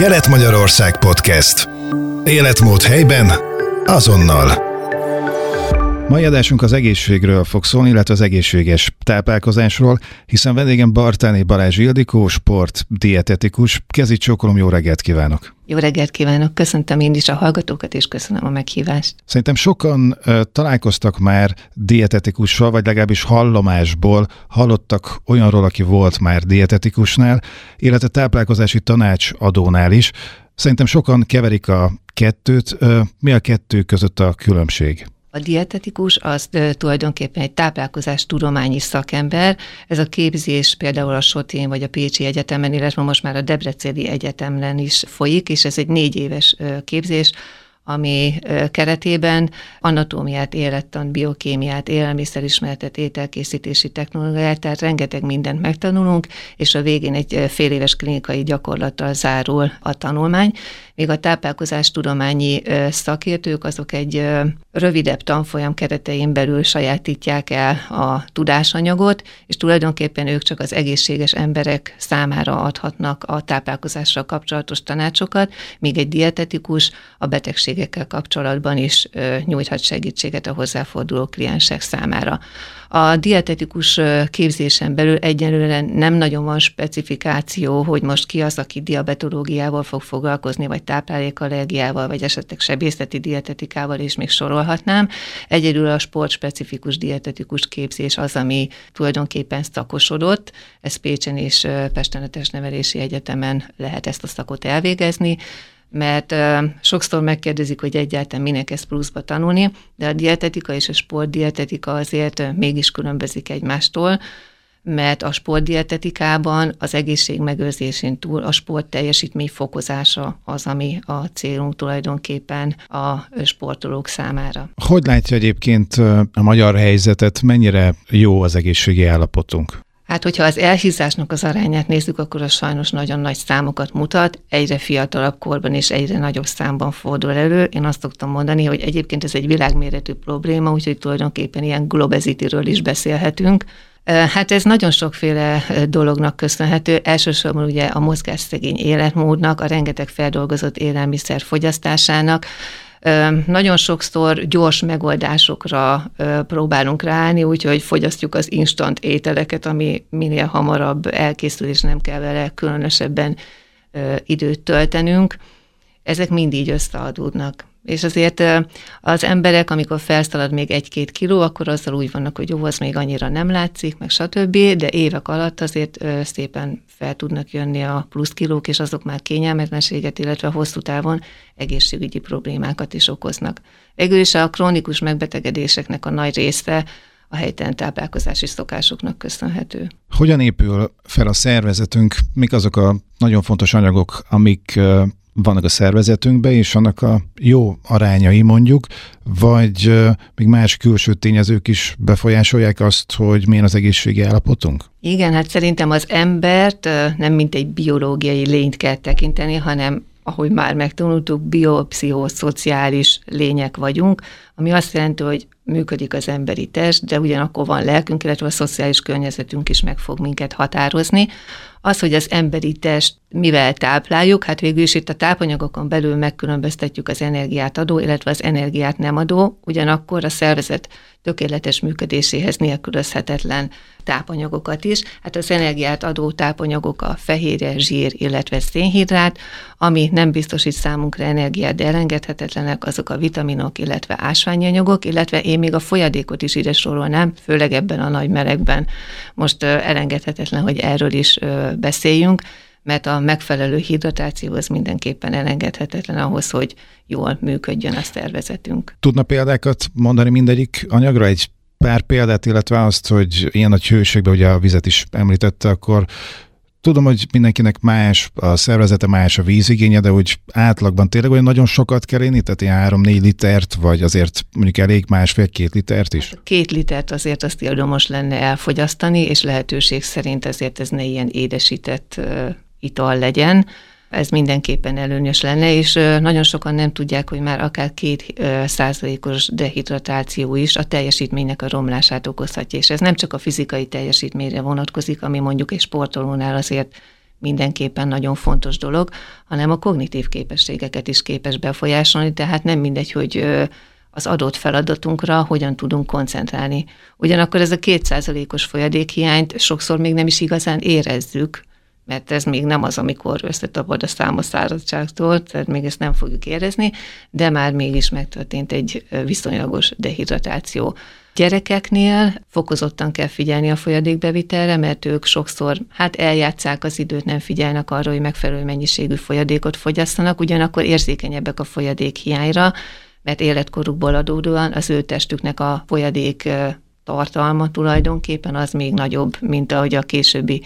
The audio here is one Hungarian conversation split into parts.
Kelet-Magyarország Podcast. Életmód helyben, azonnal. Mai adásunk az egészségről fog szólni, illetve az egészséges táplálkozásról, hiszen vendégem Bartáni Balázs Ildikó, sport, dietetikus. Kezi csókolom, jó reggelt kívánok! Jó reggelt kívánok, köszöntöm én is a hallgatókat, és köszönöm a meghívást. Szerintem sokan uh, találkoztak már dietetikussal, vagy legalábbis hallomásból hallottak olyanról, aki volt már dietetikusnál, illetve táplálkozási tanácsadónál is. Szerintem sokan keverik a kettőt. Uh, mi a kettő között a különbség? A dietetikus az tulajdonképpen egy táplálkozás tudományi szakember. Ez a képzés például a Sotén vagy a Pécsi Egyetemen, illetve most már a Debreceni Egyetemen is folyik, és ez egy négy éves képzés, ami keretében anatómiát, élettan, biokémiát, élelmiszerismeretet, ételkészítési technológiát, tehát rengeteg mindent megtanulunk, és a végén egy fél éves klinikai gyakorlattal zárul a tanulmány, míg a táplálkozás tudományi szakértők azok egy rövidebb tanfolyam keretein belül sajátítják el a tudásanyagot, és tulajdonképpen ők csak az egészséges emberek számára adhatnak a táplálkozással kapcsolatos tanácsokat, míg egy dietetikus a betegségekkel kapcsolatban is nyújthat segítséget a hozzáforduló kliensek számára. A dietetikus képzésen belül egyelőre nem nagyon van specifikáció, hogy most ki az, aki diabetológiával fog foglalkozni, vagy táplálékallergiával, vagy esetleg sebészeti dietetikával, és még sorolhatnám. Egyedül a sportspecifikus dietetikus képzés az, ami tulajdonképpen szakosodott. Ez Pécsen és Pesten a Testnevelési Egyetemen lehet ezt a szakot elvégezni mert sokszor megkérdezik, hogy egyáltalán minek ezt pluszba tanulni, de a dietetika és a sportdietetika azért mégis különbözik egymástól, mert a sportdietetikában az egészség megőrzésén túl a sport teljesítmény fokozása az, ami a célunk tulajdonképpen a sportolók számára. Hogy látja egyébként a magyar helyzetet, mennyire jó az egészségi állapotunk? Hát, hogyha az elhízásnak az arányát nézzük, akkor az sajnos nagyon nagy számokat mutat, egyre fiatalabb korban és egyre nagyobb számban fordul elő. Én azt szoktam mondani, hogy egyébként ez egy világméretű probléma, úgyhogy tulajdonképpen ilyen globezitiről is beszélhetünk. Hát ez nagyon sokféle dolognak köszönhető. Elsősorban ugye a mozgásszegény életmódnak, a rengeteg feldolgozott élelmiszer fogyasztásának, nagyon sokszor gyors megoldásokra próbálunk ráállni, úgyhogy fogyasztjuk az instant ételeket, ami minél hamarabb elkészül, és nem kell vele különösebben időt töltenünk. Ezek mind így összeadódnak. És azért az emberek, amikor felszalad még egy-két kiló, akkor azzal úgy vannak, hogy jó, az még annyira nem látszik, meg stb., de évek alatt azért szépen fel tudnak jönni a plusz kilók, és azok már kényelmetlenséget, illetve hosszú távon egészségügyi problémákat is okoznak. Végül is a krónikus megbetegedéseknek a nagy része a helytelen táplálkozási szokásoknak köszönhető. Hogyan épül fel a szervezetünk? Mik azok a nagyon fontos anyagok, amik vannak a szervezetünkben, és annak a jó arányai mondjuk, vagy még más külső tényezők is befolyásolják azt, hogy milyen az egészségi állapotunk? Igen, hát szerintem az embert nem mint egy biológiai lényt kell tekinteni, hanem ahogy már megtanultuk, biopszichoszociális lények vagyunk, ami azt jelenti, hogy működik az emberi test, de ugyanakkor van lelkünk, illetve a szociális környezetünk is meg fog minket határozni. Az, hogy az emberi test mivel tápláljuk, hát végül is itt a tápanyagokon belül megkülönböztetjük az energiát adó, illetve az energiát nem adó, ugyanakkor a szervezet tökéletes működéséhez nélkülözhetetlen tápanyagokat is. Hát az energiát adó tápanyagok a fehérje, zsír, illetve szénhidrát, ami nem biztosít számunkra energiát, de elengedhetetlenek azok a vitaminok, illetve ásványi anyagok, illetve én még a folyadékot is ide sorolnám, főleg ebben a nagy melegben. Most elengedhetetlen, hogy erről is beszéljünk, mert a megfelelő hidratáció az mindenképpen elengedhetetlen ahhoz, hogy jól működjön a szervezetünk. Tudna példákat mondani mindegyik anyagra? Egy pár példát, illetve azt, hogy ilyen nagy hőségben, ugye a vizet is említette, akkor Tudom, hogy mindenkinek más, a szervezete más a vízigénye, de úgy átlagban tényleg olyan nagyon sokat kell inni, tehát ilyen 3-4 litert, vagy azért mondjuk elég másfél-két litert is? Hát két litert azért azt érdemes lenne elfogyasztani, és lehetőség szerint ezért ez ne ilyen édesített ital legyen. Ez mindenképpen előnyös lenne, és nagyon sokan nem tudják, hogy már akár két százalékos dehidratáció is a teljesítménynek a romlását okozhatja, és ez nem csak a fizikai teljesítményre vonatkozik, ami mondjuk egy sportolónál azért mindenképpen nagyon fontos dolog, hanem a kognitív képességeket is képes befolyásolni, tehát nem mindegy, hogy az adott feladatunkra hogyan tudunk koncentrálni. Ugyanakkor ez a kétszázalékos folyadékhiányt sokszor még nem is igazán érezzük, mert ez még nem az, amikor összetapad a számos száradtságtól, tehát még ezt nem fogjuk érezni, de már mégis megtörtént egy viszonylagos dehidratáció. Gyerekeknél fokozottan kell figyelni a folyadékbevitelre, mert ők sokszor hát eljátszák az időt, nem figyelnek arra, hogy megfelelő mennyiségű folyadékot fogyasztanak, ugyanakkor érzékenyebbek a folyadék hiányra, mert életkorukból adódóan az ő testüknek a folyadék tartalma tulajdonképpen az még nagyobb, mint ahogy a későbbi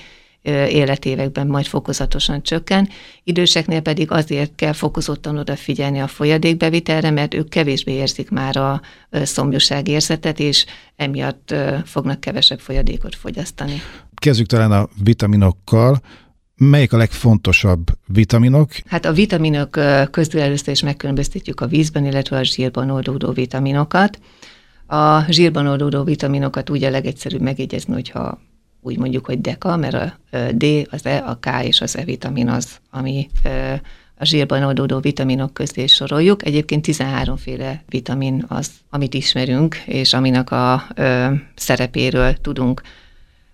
életévekben majd fokozatosan csökken. Időseknél pedig azért kell fokozottan odafigyelni a folyadékbevitelre, mert ők kevésbé érzik már a szomjúság érzetet, és emiatt fognak kevesebb folyadékot fogyasztani. Kezdjük talán a vitaminokkal. Melyik a legfontosabb vitaminok? Hát a vitaminok közül először is megkülönböztetjük a vízben, illetve a zsírban oldódó vitaminokat. A zsírban oldódó vitaminokat úgy a legegyszerűbb megjegyezni, hogyha úgy mondjuk, hogy deka, mert a D, az E, a K és az E vitamin az, ami a zsírban oldódó vitaminok közé soroljuk. Egyébként 13 féle vitamin az, amit ismerünk, és aminek a ö, szerepéről tudunk.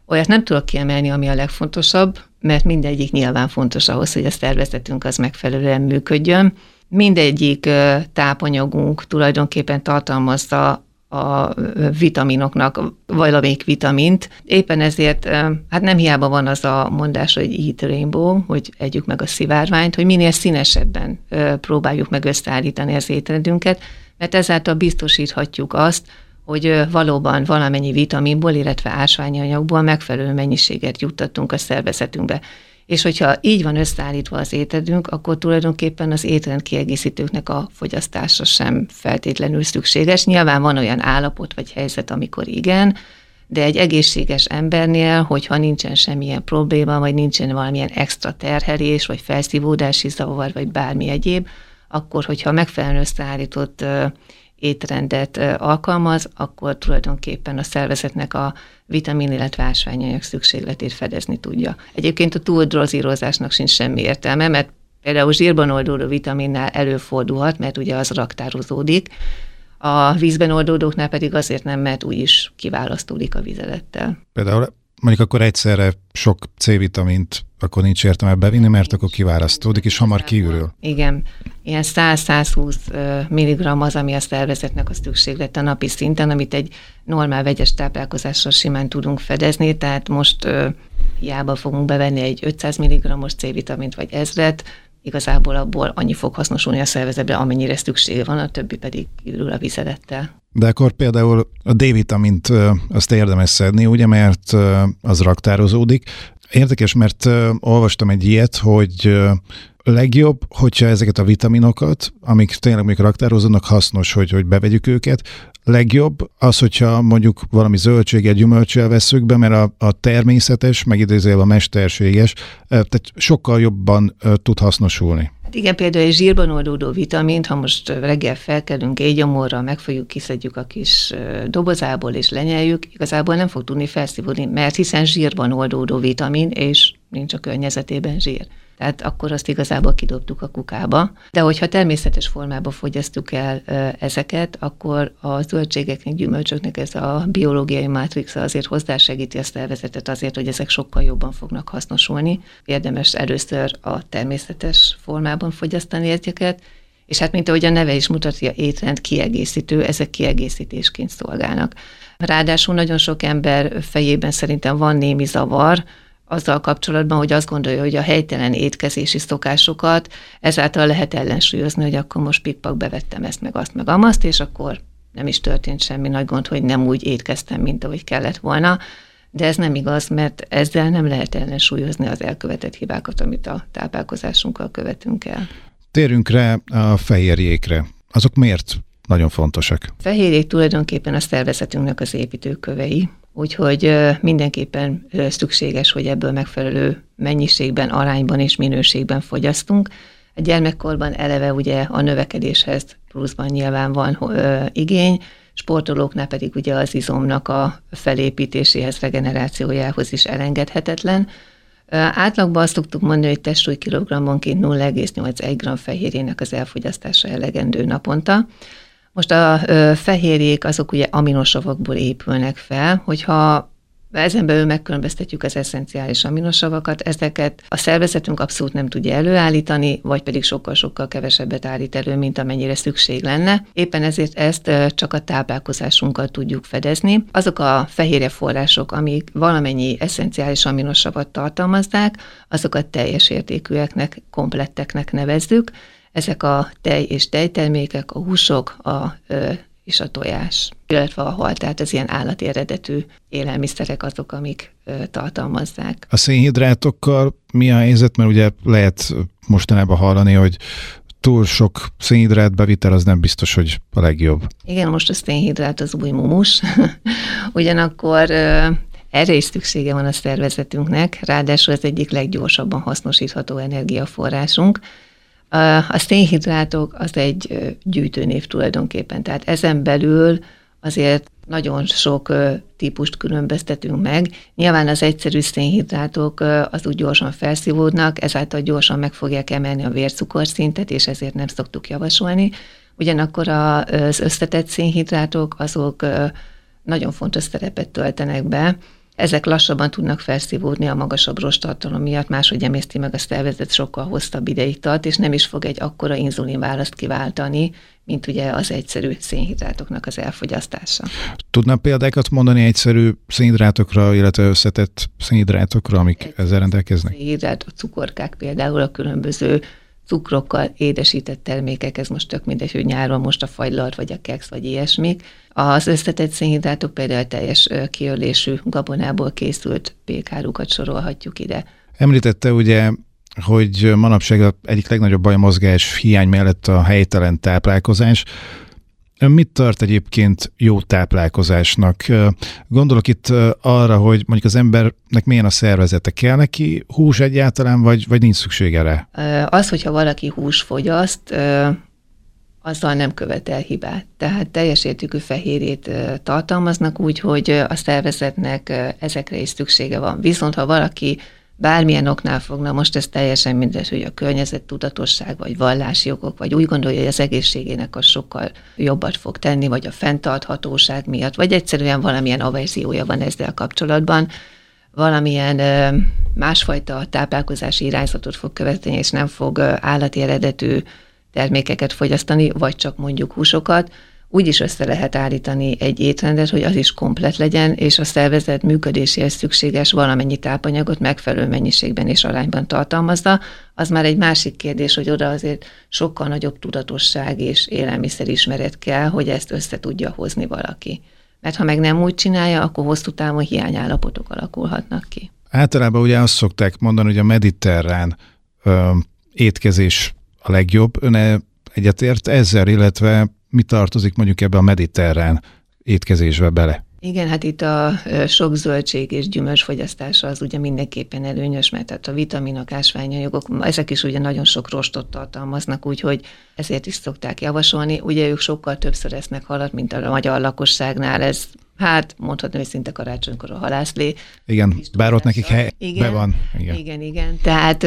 Olyat nem tudok kiemelni, ami a legfontosabb, mert mindegyik nyilván fontos ahhoz, hogy a szervezetünk az megfelelően működjön. Mindegyik tápanyagunk tulajdonképpen tartalmazza a vitaminoknak valamelyik vitamint. Éppen ezért, hát nem hiába van az a mondás, hogy eat rainbow, hogy együk meg a szivárványt, hogy minél színesebben próbáljuk meg összeállítani az étrendünket, mert ezáltal biztosíthatjuk azt, hogy valóban valamennyi vitaminból, illetve ásványi anyagból megfelelő mennyiséget juttatunk a szervezetünkbe. És hogyha így van összeállítva az ételünk, akkor tulajdonképpen az étrend kiegészítőknek a fogyasztása sem feltétlenül szükséges. Nyilván van olyan állapot vagy helyzet, amikor igen, de egy egészséges embernél, hogyha nincsen semmilyen probléma, vagy nincsen valamilyen extra terhelés, vagy felszívódási zavar, vagy bármi egyéb, akkor, hogyha megfelelően összeállított étrendet alkalmaz, akkor tulajdonképpen a szervezetnek a vitamin, illetve ásványanyag szükségletét fedezni tudja. Egyébként a túldrozírozásnak sincs semmi értelme, mert például zsírban oldódó vitaminnál előfordulhat, mert ugye az raktározódik, a vízben oldódóknál pedig azért nem, mert úgyis kiválasztódik a vizelettel. Például mondjuk akkor egyszerre sok C-vitamint akkor nincs értelme bevinni, mert akkor kiválasztódik, és hamar kiürül. Igen, ilyen 100-120 mg az, ami a szervezetnek a szükséglete napi szinten, amit egy normál vegyes táplálkozással simán tudunk fedezni, tehát most hiába fogunk bevenni egy 500 mg-os C-vitamint vagy ezret, igazából abból annyi fog hasznosulni a szervezetbe, amennyire szüksége van, a többi pedig kiürül a vizelettel. De akkor például a D-vitamint azt érdemes szedni, ugye, mert az raktározódik. Érdekes, mert olvastam egy ilyet, hogy legjobb, hogyha ezeket a vitaminokat, amik tényleg még raktározódnak, hasznos, hogy, hogy bevegyük őket, legjobb az, hogyha mondjuk valami zöldséget, gyümölcsel veszük be, mert a, a természetes, meg a mesterséges, tehát sokkal jobban tud hasznosulni. Hát igen, például egy zsírban oldódó vitamint, ha most reggel felkelünk éjgyomorra, megfogjuk, kiszedjük a kis dobozából és lenyeljük, igazából nem fog tudni felszívódni, mert hiszen zsírban oldódó vitamin, és nincs a környezetében zsír tehát akkor azt igazából kidobtuk a kukába. De hogyha természetes formában fogyasztjuk el ezeket, akkor a zöldségeknek, gyümölcsöknek ez a biológiai mátrixa azért hozzásegíti a szervezetet azért, hogy ezek sokkal jobban fognak hasznosulni. Érdemes először a természetes formában fogyasztani ezeket, és hát mint ahogy a neve is mutatja, étrend kiegészítő, ezek kiegészítésként szolgálnak. Ráadásul nagyon sok ember fejében szerintem van némi zavar, azzal kapcsolatban, hogy azt gondolja, hogy a helytelen étkezési szokásokat ezáltal lehet ellensúlyozni, hogy akkor most pikpak bevettem ezt, meg azt, meg amaszt, és akkor nem is történt semmi nagy gond, hogy nem úgy étkeztem, mint ahogy kellett volna. De ez nem igaz, mert ezzel nem lehet ellensúlyozni az elkövetett hibákat, amit a táplálkozásunkkal követünk el. Térjünk rá a fehérjékre. Azok miért nagyon fontosak? Fehérjék tulajdonképpen a szervezetünknek az építőkövei. Úgyhogy mindenképpen szükséges, hogy ebből megfelelő mennyiségben, arányban és minőségben fogyasztunk. A gyermekkorban eleve ugye a növekedéshez pluszban nyilván van ö, igény, sportolóknál pedig ugye az izomnak a felépítéséhez, regenerációjához is elengedhetetlen. Átlagban azt szoktuk mondani, hogy testsúly kilogrammonként 0,81 g fehérjének az elfogyasztása elegendő naponta. Most a fehérjék azok ugye aminosavakból épülnek fel, hogyha ezen belül megkülönböztetjük az eszenciális aminosavakat, ezeket a szervezetünk abszolút nem tudja előállítani, vagy pedig sokkal-sokkal kevesebbet állít elő, mint amennyire szükség lenne. Éppen ezért ezt csak a táplálkozásunkkal tudjuk fedezni. Azok a fehérje források, amik valamennyi eszenciális aminosavat tartalmazzák, azokat teljes értékűeknek, kompletteknek nevezzük. Ezek a tej és tejtermékek, a húsok, a és a tojás, illetve a hal, tehát az ilyen állati eredetű élelmiszerek azok, amik ö, tartalmazzák. A szénhidrátokkal mi a helyzet? Mert ugye lehet mostanában hallani, hogy túl sok szénhidrát bevitel az nem biztos, hogy a legjobb. Igen, most a szénhidrát az új mumus, ugyanakkor ö, erre is szüksége van a szervezetünknek, ráadásul az egyik leggyorsabban hasznosítható energiaforrásunk, a szénhidrátok az egy gyűjtőnév tulajdonképpen, tehát ezen belül azért nagyon sok típust különböztetünk meg. Nyilván az egyszerű szénhidrátok az úgy gyorsan felszívódnak, ezáltal gyorsan meg fogják emelni a vércukorszintet, és ezért nem szoktuk javasolni. Ugyanakkor az összetett szénhidrátok azok nagyon fontos szerepet töltenek be, ezek lassabban tudnak felszívódni a magasabb rostartalom miatt, máshogy emészti meg a szervezet, sokkal hosszabb ideig tart, és nem is fog egy akkora inzulinválaszt kiváltani, mint ugye az egyszerű szénhidrátoknak az elfogyasztása. Tudná példákat mondani egyszerű szénhidrátokra, illetve összetett szénhidrátokra, amik ezzel rendelkeznek? Szénhidrát, a cukorkák például a különböző cukrokkal édesített termékek, ez most tök mindegy, hogy nyáron most a fagylalt, vagy a keksz, vagy ilyesmik. Az összetett szénhidrátok például teljes kiölésű gabonából készült pékárukat sorolhatjuk ide. Említette ugye, hogy manapság egyik legnagyobb baj a mozgás hiány mellett a helytelen táplálkozás. Mit tart egyébként jó táplálkozásnak? Gondolok itt arra, hogy mondjuk az embernek milyen a szervezete. Kell neki hús egyáltalán, vagy, vagy nincs szüksége rá? Az, hogyha valaki hús fogyaszt, azzal nem követel hibát. Tehát teljes értékű fehérjét tartalmaznak úgy, hogy a szervezetnek ezekre is szüksége van. Viszont ha valaki bármilyen oknál fogna, most ez teljesen mindegy, hogy a környezet tudatosság, vagy vallási okok, vagy úgy gondolja, hogy az egészségének az sokkal jobbat fog tenni, vagy a fenntarthatóság miatt, vagy egyszerűen valamilyen averziója van ezzel kapcsolatban, valamilyen másfajta táplálkozási irányzatot fog követni, és nem fog állati eredetű termékeket fogyasztani, vagy csak mondjuk húsokat, úgy is össze lehet állítani egy étrendet, hogy az is komplet legyen, és a szervezet működéséhez szükséges valamennyi tápanyagot megfelelő mennyiségben és arányban tartalmazza. Az már egy másik kérdés, hogy oda azért sokkal nagyobb tudatosság és élelmiszerismeret kell, hogy ezt össze tudja hozni valaki. Mert ha meg nem úgy csinálja, akkor hosszú távon hiányállapotok alakulhatnak ki. Általában ugye azt szokták mondani, hogy a mediterrán ö, étkezés a legjobb. Ön egyetért ezzel, illetve mi tartozik mondjuk ebbe a mediterrán étkezésbe bele? Igen, hát itt a sok zöldség és gyümölcs fogyasztása az ugye mindenképpen előnyös, mert hát a vitaminok, ásványanyagok, ezek is ugye nagyon sok rostot tartalmaznak, úgyhogy ezért is szokták javasolni. Ugye ők sokkal többször esznek halat, mint a magyar lakosságnál, ez hát mondhatni, hogy szinte karácsonykor a halászlé. Igen, bár ott nekik hely, igen, be van. Igen. igen, igen. Tehát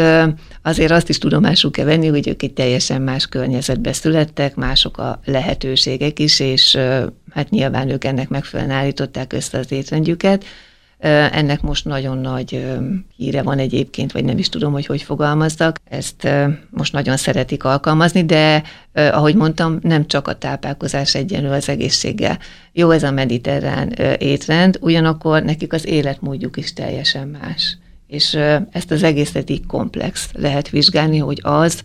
azért azt is tudomásul kell venni, hogy ők egy teljesen más környezetbe születtek, mások a lehetőségek is, és hát nyilván ők ennek megfelelően állították össze az étrendjüket. Ennek most nagyon nagy híre van egyébként, vagy nem is tudom, hogy hogy fogalmazzak. Ezt most nagyon szeretik alkalmazni, de ahogy mondtam, nem csak a táplálkozás egyenlő az egészséggel. Jó ez a mediterrán étrend, ugyanakkor nekik az életmódjuk is teljesen más. És ezt az egészet így komplex lehet vizsgálni, hogy az,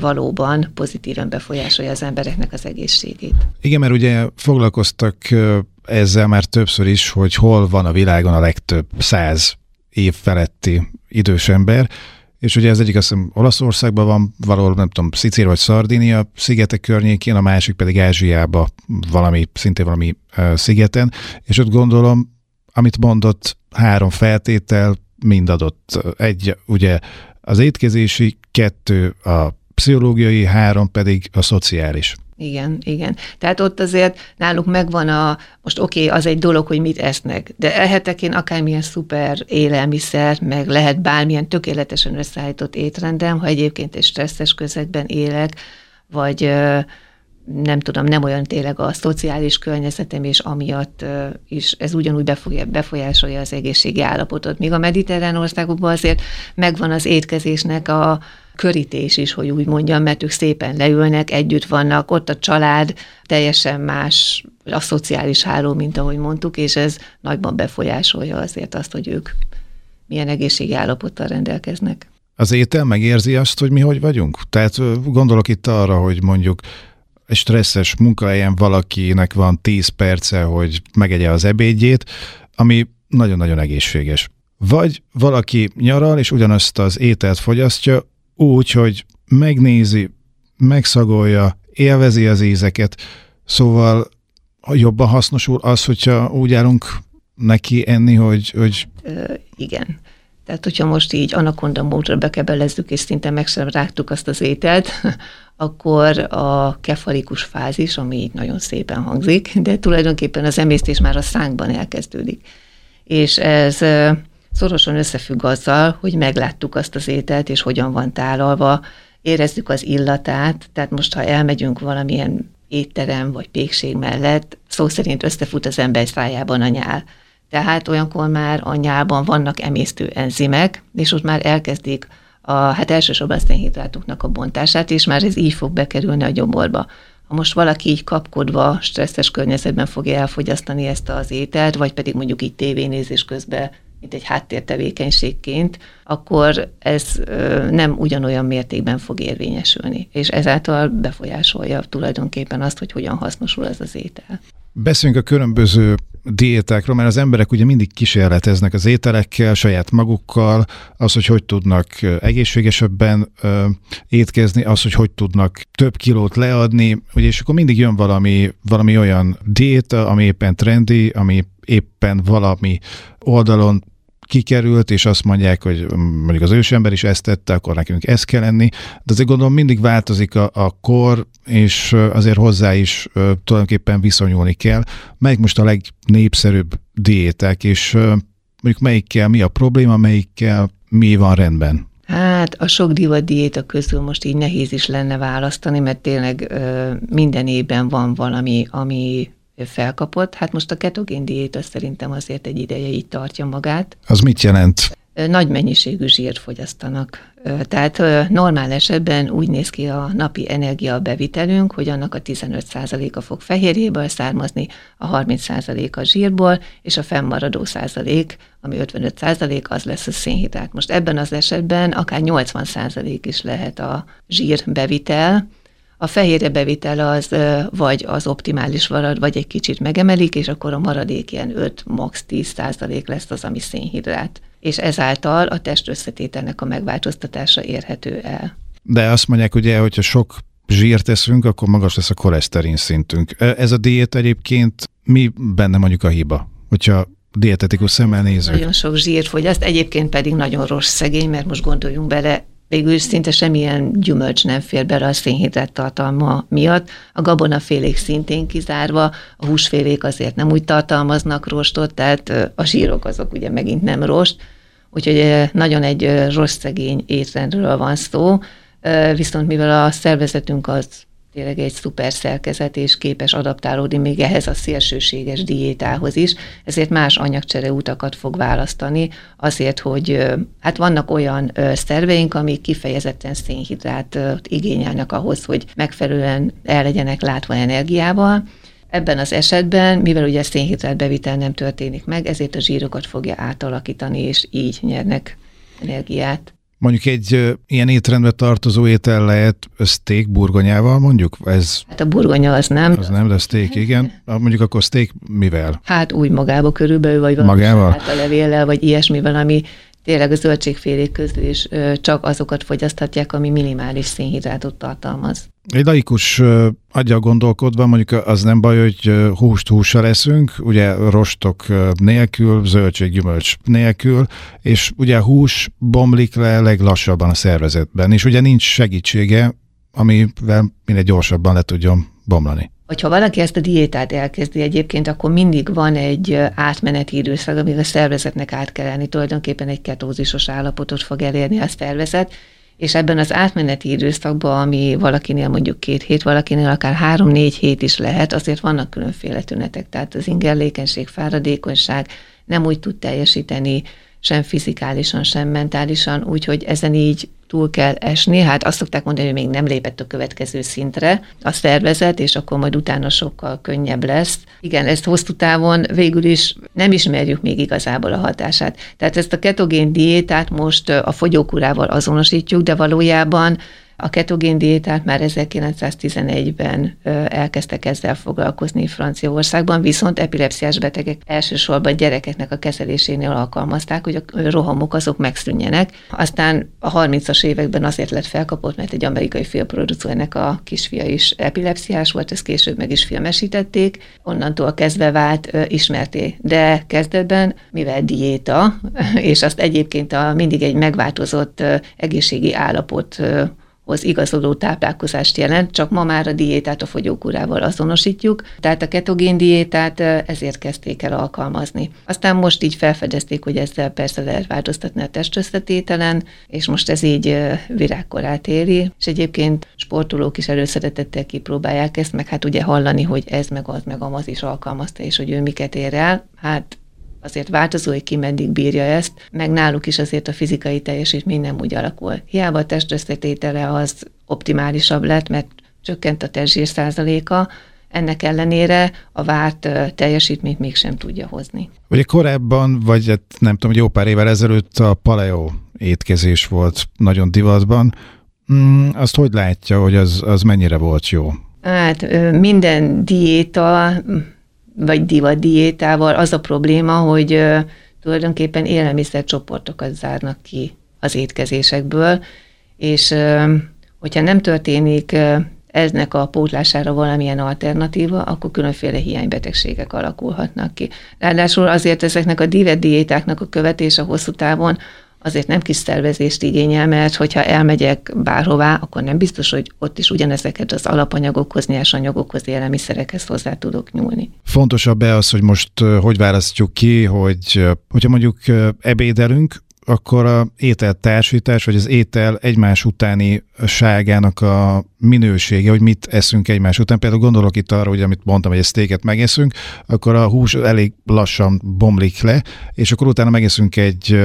valóban pozitívan befolyásolja az embereknek az egészségét. Igen, mert ugye foglalkoztak ezzel már többször is, hogy hol van a világon a legtöbb száz év feletti idős ember, és ugye ez egyik azt hiszem Olaszországban van, valahol nem tudom, Szicília vagy Szardinia szigetek környékén, a másik pedig Ázsiába valami, szintén valami uh, szigeten, és ott gondolom, amit mondott, három feltétel mind adott. Egy, ugye az étkezési, kettő a pszichológiai, három pedig a szociális. Igen, igen. Tehát ott azért náluk megvan a, most oké, okay, az egy dolog, hogy mit esznek, de ehetek én akármilyen szuper élelmiszer, meg lehet bármilyen tökéletesen összeállított étrendem, ha egyébként egy stresszes közegben élek, vagy nem tudom, nem olyan tényleg a szociális környezetem, és amiatt is ez ugyanúgy befolyásolja az egészségi állapotot. Míg a mediterrán országokban azért megvan az étkezésnek a körítés is, hogy úgy mondjam, mert ők szépen leülnek, együtt vannak, ott a család teljesen más, a szociális háló, mint ahogy mondtuk, és ez nagyban befolyásolja azért azt, hogy ők milyen egészségi állapottal rendelkeznek. Az étel megérzi azt, hogy mi hogy vagyunk? Tehát gondolok itt arra, hogy mondjuk egy stresszes munkahelyen valakinek van 10 perce, hogy megegye az ebédjét, ami nagyon-nagyon egészséges. Vagy valaki nyaral, és ugyanazt az ételt fogyasztja úgy, hogy megnézi, megszagolja, élvezi az ízeket, szóval jobban hasznosul az, hogyha úgy állunk neki enni, hogy... hogy... Ö, igen. Tehát, hogyha most így anakonda módra bekebelezzük, és szinte meg sem rágtuk azt az ételt, akkor a kefalikus fázis, ami így nagyon szépen hangzik, de tulajdonképpen az emésztés már a szánkban elkezdődik. És ez szorosan összefügg azzal, hogy megláttuk azt az ételt, és hogyan van tálalva, érezzük az illatát, tehát most, ha elmegyünk valamilyen étterem vagy pékség mellett, szó szerint összefut az ember szájában a nyál. Tehát olyankor már a nyálban vannak emésztő enzimek, és ott már elkezdik a, hát elsősorban a szénhidrátoknak a bontását, és már ez így fog bekerülni a gyomorba. Ha most valaki így kapkodva, stresszes környezetben fogja elfogyasztani ezt az ételt, vagy pedig mondjuk így tévénézés közben mint egy háttértevékenységként, akkor ez nem ugyanolyan mértékben fog érvényesülni, és ezáltal befolyásolja tulajdonképpen azt, hogy hogyan hasznosul ez az étel. Beszéljünk a különböző diétákról, mert az emberek ugye mindig kísérleteznek az ételekkel, saját magukkal, az, hogy hogy tudnak egészségesebben ö, étkezni, az, hogy hogy tudnak több kilót leadni, ugye, és akkor mindig jön valami, valami olyan diéta, ami éppen trendi, ami éppen valami oldalon kikerült, és azt mondják, hogy mondjuk az ősember is ezt tette, akkor nekünk ez kell lenni. De azért gondolom mindig változik a, a kor, és azért hozzá is tulajdonképpen viszonyulni kell. Melyik most a legnépszerűbb diéták, és mondjuk melyikkel mi a probléma, melyikkel mi van rendben? Hát a sok divat diéta közül most így nehéz is lenne választani, mert tényleg ö, minden évben van valami, ami felkapott. Hát most a ketogén diéta szerintem azért egy ideje így tartja magát. Az mit jelent? Nagy mennyiségű zsírt fogyasztanak. Tehát normál esetben úgy néz ki a napi energia bevitelünk, hogy annak a 15%-a fog fehérjéből származni, a 30% a zsírból, és a fennmaradó százalék, ami 55% az lesz a szénhidrát. Most ebben az esetben akár 80% is lehet a zsír bevitel, a fehérje bevitel az vagy az optimális marad, vagy egy kicsit megemelik, és akkor a maradék ilyen 5, max 10 százalék lesz az, ami szénhidrát. És ezáltal a test összetételnek a megváltoztatása érhető el. De azt mondják ugye, hogyha sok zsírt teszünk, akkor magas lesz a koleszterin szintünk. Ez a diét egyébként mi benne mondjuk a hiba? Hogyha dietetikus szemmel nézzük. Nagyon sok zsírt fogyaszt, egyébként pedig nagyon rossz szegény, mert most gondoljunk bele, végül szinte semmilyen gyümölcs nem fér bele a szénhidrát tartalma miatt. A gabonafélék szintén kizárva, a húsfélék azért nem úgy tartalmaznak rostot, tehát a zsírok azok ugye megint nem rost, úgyhogy nagyon egy rossz szegény étrendről van szó, viszont mivel a szervezetünk az tényleg egy szuper szerkezet, és képes adaptálódni még ehhez a szélsőséges diétához is, ezért más anyagcsere utakat fog választani, azért, hogy hát vannak olyan szerveink, amik kifejezetten szénhidrát igényelnek ahhoz, hogy megfelelően el legyenek látva energiával, Ebben az esetben, mivel ugye szénhidrát bevitel nem történik meg, ezért a zsírokat fogja átalakítani, és így nyernek energiát. Mondjuk egy ilyen étrendbe tartozó étel lehet steak burgonyával, mondjuk? Ez, Hát a burgonya az nem. az nem, de steak, igen. Mondjuk akkor steak mivel? Hát úgy magába körülbelül, vagy valami Magával? Hát a levéllel, vagy ilyesmivel, ami tényleg a zöldségfélék közül is csak azokat fogyaszthatják, ami minimális szénhidrátot tartalmaz. Egy laikus aggyal gondolkodva, mondjuk az nem baj, hogy húst hússal leszünk, ugye rostok nélkül, zöldség, gyümölcs nélkül, és ugye hús bomlik le leglassabban a szervezetben, és ugye nincs segítsége, amivel minél gyorsabban le tudjon bomlani. Hogyha valaki ezt a diétát elkezdi egyébként, akkor mindig van egy átmeneti időszak, amíg a szervezetnek át kell lenni. Tulajdonképpen egy ketózisos állapotot fog elérni a szervezet, és ebben az átmeneti időszakban, ami valakinél mondjuk két hét, valakinél akár három-négy hét is lehet, azért vannak különféle tünetek, tehát az ingerlékenység, fáradékonyság, nem úgy tud teljesíteni, sem fizikálisan, sem mentálisan, úgyhogy ezen így túl kell esni. Hát azt szokták mondani, hogy még nem lépett a következő szintre a szervezet, és akkor majd utána sokkal könnyebb lesz. Igen, ezt hosszú távon végül is nem ismerjük még igazából a hatását. Tehát ezt a ketogén diétát most a fogyókúrával azonosítjuk, de valójában a ketogén diétát már 1911-ben elkezdtek ezzel foglalkozni Franciaországban, viszont epilepsziás betegek elsősorban gyerekeknek a kezelésénél alkalmazták, hogy a rohamok azok megszűnjenek. Aztán a 30-as években azért lett felkapott, mert egy amerikai filmproducernek a kisfia is epilepsziás volt, ezt később meg is filmesítették, onnantól kezdve vált ismerté. De kezdetben, mivel diéta, és azt egyébként a mindig egy megváltozott egészségi állapot hoz igazodó táplálkozást jelent, csak ma már a diétát a fogyókúrával azonosítjuk, tehát a ketogén diétát ezért kezdték el alkalmazni. Aztán most így felfedezték, hogy ezzel persze lehet változtatni a testösszetételen, és most ez így virágkorát éri, és egyébként sportolók is előszeretettel kipróbálják ezt, meg hát ugye hallani, hogy ez meg az meg amaz is alkalmazta, és hogy ő miket ér el, hát azért változó, hogy ki meddig bírja ezt, meg náluk is azért a fizikai teljesítmény nem úgy alakul. Hiába a testösszetétele az optimálisabb lett, mert csökkent a testzsír százaléka, ennek ellenére a várt teljesítményt mégsem tudja hozni. Ugye korábban, vagy hát nem tudom, jó pár évvel ezelőtt a paleo étkezés volt nagyon divatban. Mm, azt hogy látja, hogy az, az mennyire volt jó? Hát minden diéta vagy divat diétával az a probléma, hogy tulajdonképpen élelmiszercsoportokat zárnak ki az étkezésekből, és hogyha nem történik eznek a pótlására valamilyen alternatíva, akkor különféle hiánybetegségek alakulhatnak ki. Ráadásul azért ezeknek a divet diétáknak a követése hosszú távon azért nem kis szervezést igényel, mert hogyha elmegyek bárhová, akkor nem biztos, hogy ott is ugyanezeket az alapanyagokhoz, nyersanyagokhoz, élelmiszerekhez hozzá tudok nyúlni. Fontosabb-e az, hogy most hogy választjuk ki, hogy hogyha mondjuk ebédelünk, akkor a ételtársítás, vagy az étel egymás utáni ságának a minősége, hogy mit eszünk egymás után. Például gondolok itt arra, hogy amit mondtam, hogy egy sztéket megeszünk, akkor a hús elég lassan bomlik le, és akkor utána megeszünk egy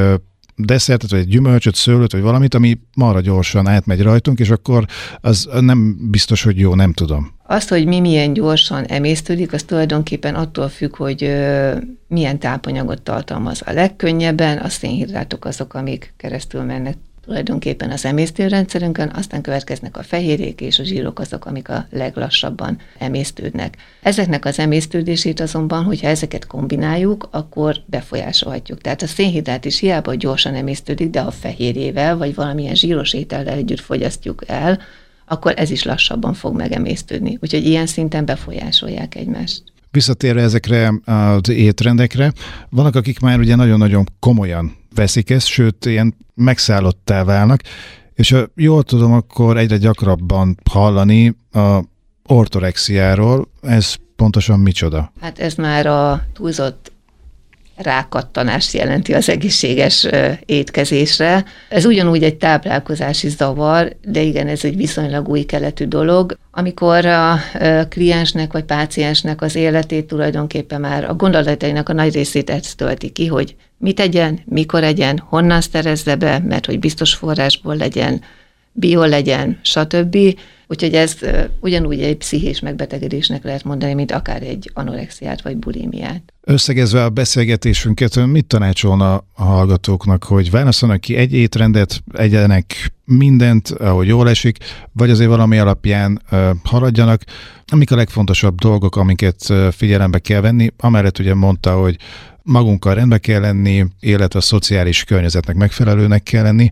desszertet, vagy egy gyümölcsöt, szőlőt, vagy valamit, ami marra gyorsan átmegy rajtunk, és akkor az nem biztos, hogy jó, nem tudom. Azt, hogy mi milyen gyorsan emésztődik, az tulajdonképpen attól függ, hogy milyen tápanyagot tartalmaz. A legkönnyebben a szénhidrátok azok, amik keresztül mennek tulajdonképpen az emésztőrendszerünkön, aztán következnek a fehérjék és a zsírok azok, amik a leglassabban emésztődnek. Ezeknek az emésztődését azonban, hogyha ezeket kombináljuk, akkor befolyásolhatjuk. Tehát a szénhidrát is hiába gyorsan emésztődik, de a fehérjével vagy valamilyen zsíros étellel együtt fogyasztjuk el, akkor ez is lassabban fog megemésztődni. Úgyhogy ilyen szinten befolyásolják egymást. Visszatérve ezekre az étrendekre, vannak, akik már ugye nagyon-nagyon komolyan veszik ezt, sőt, ilyen megszállottá válnak, és ha jól tudom, akkor egyre gyakrabban hallani a ortorexiáról, ez pontosan micsoda? Hát ez már a túlzott rákattanást jelenti az egészséges étkezésre. Ez ugyanúgy egy táplálkozási zavar, de igen, ez egy viszonylag új keletű dolog. Amikor a kliensnek vagy páciensnek az életét tulajdonképpen már a gondolatainak a nagy részét ezt tölti ki, hogy mit egyen, mikor egyen, honnan szerezze be, mert hogy biztos forrásból legyen, bio legyen, stb. Úgyhogy ez ugyanúgy egy pszichés megbetegedésnek lehet mondani, mint akár egy anorexiát vagy bulimiát. Összegezve a beszélgetésünket, mit tanácsolna a hallgatóknak, hogy válaszolnak ki egy étrendet, egyenek mindent, ahogy jól esik, vagy azért valami alapján haladjanak? Amik a legfontosabb dolgok, amiket figyelembe kell venni? Amellett ugye mondta, hogy magunkkal rendbe kell lenni, illetve a szociális környezetnek megfelelőnek kell lenni.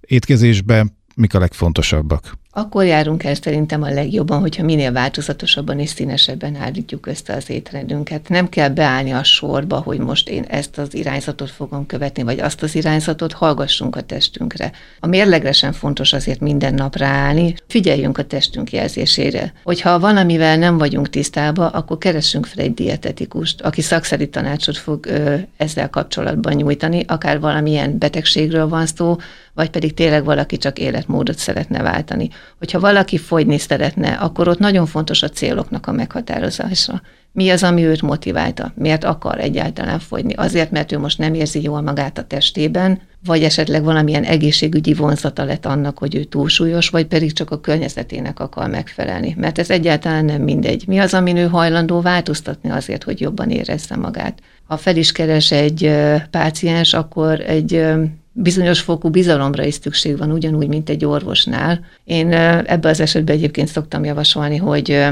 Étkezésben mik a legfontosabbak? Akkor járunk el szerintem a legjobban, hogyha minél változatosabban és színesebben állítjuk össze az étrendünket. Nem kell beállni a sorba, hogy most én ezt az irányzatot fogom követni, vagy azt az irányzatot, hallgassunk a testünkre. A mérlegre sem fontos azért minden nap ráállni, figyeljünk a testünk jelzésére. Hogyha valamivel nem vagyunk tisztában, akkor keressünk fel egy dietetikust, aki szakszerű tanácsot fog ö, ezzel kapcsolatban nyújtani, akár valamilyen betegségről van szó, vagy pedig tényleg valaki csak életmódot szeretne váltani. Hogyha valaki fogyni szeretne, akkor ott nagyon fontos a céloknak a meghatározása. Mi az, ami őt motiválta? Miért akar egyáltalán fogyni? Azért, mert ő most nem érzi jól magát a testében, vagy esetleg valamilyen egészségügyi vonzata lett annak, hogy ő túlsúlyos, vagy pedig csak a környezetének akar megfelelni. Mert ez egyáltalán nem mindegy. Mi az, amin ő hajlandó változtatni azért, hogy jobban érezze magát? Ha fel is keres egy páciens, akkor egy bizonyos fokú bizalomra is szükség van, ugyanúgy, mint egy orvosnál. Én ebben az esetben egyébként szoktam javasolni, hogy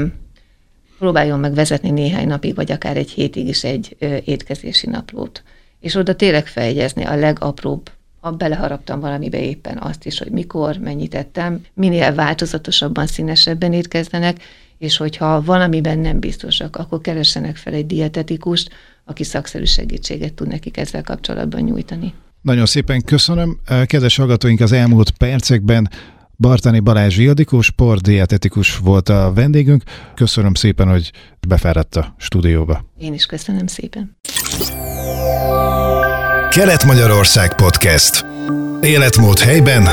próbáljon meg vezetni néhány napig, vagy akár egy hétig is egy étkezési naplót. És oda tényleg feljegyezni a legapróbb ha beleharaptam valamibe éppen azt is, hogy mikor, mennyit ettem, minél változatosabban, színesebben étkezdenek, és hogyha valamiben nem biztosak, akkor keressenek fel egy dietetikust, aki szakszerű segítséget tud nekik ezzel kapcsolatban nyújtani. Nagyon szépen köszönöm. Kedves hallgatóink, az elmúlt percekben Bartani Balázs Ildikó, sportdietetikus volt a vendégünk. Köszönöm szépen, hogy befáradt a stúdióba. Én is köszönöm szépen. Kelet-Magyarország Podcast. Életmód helyben,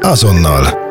azonnal.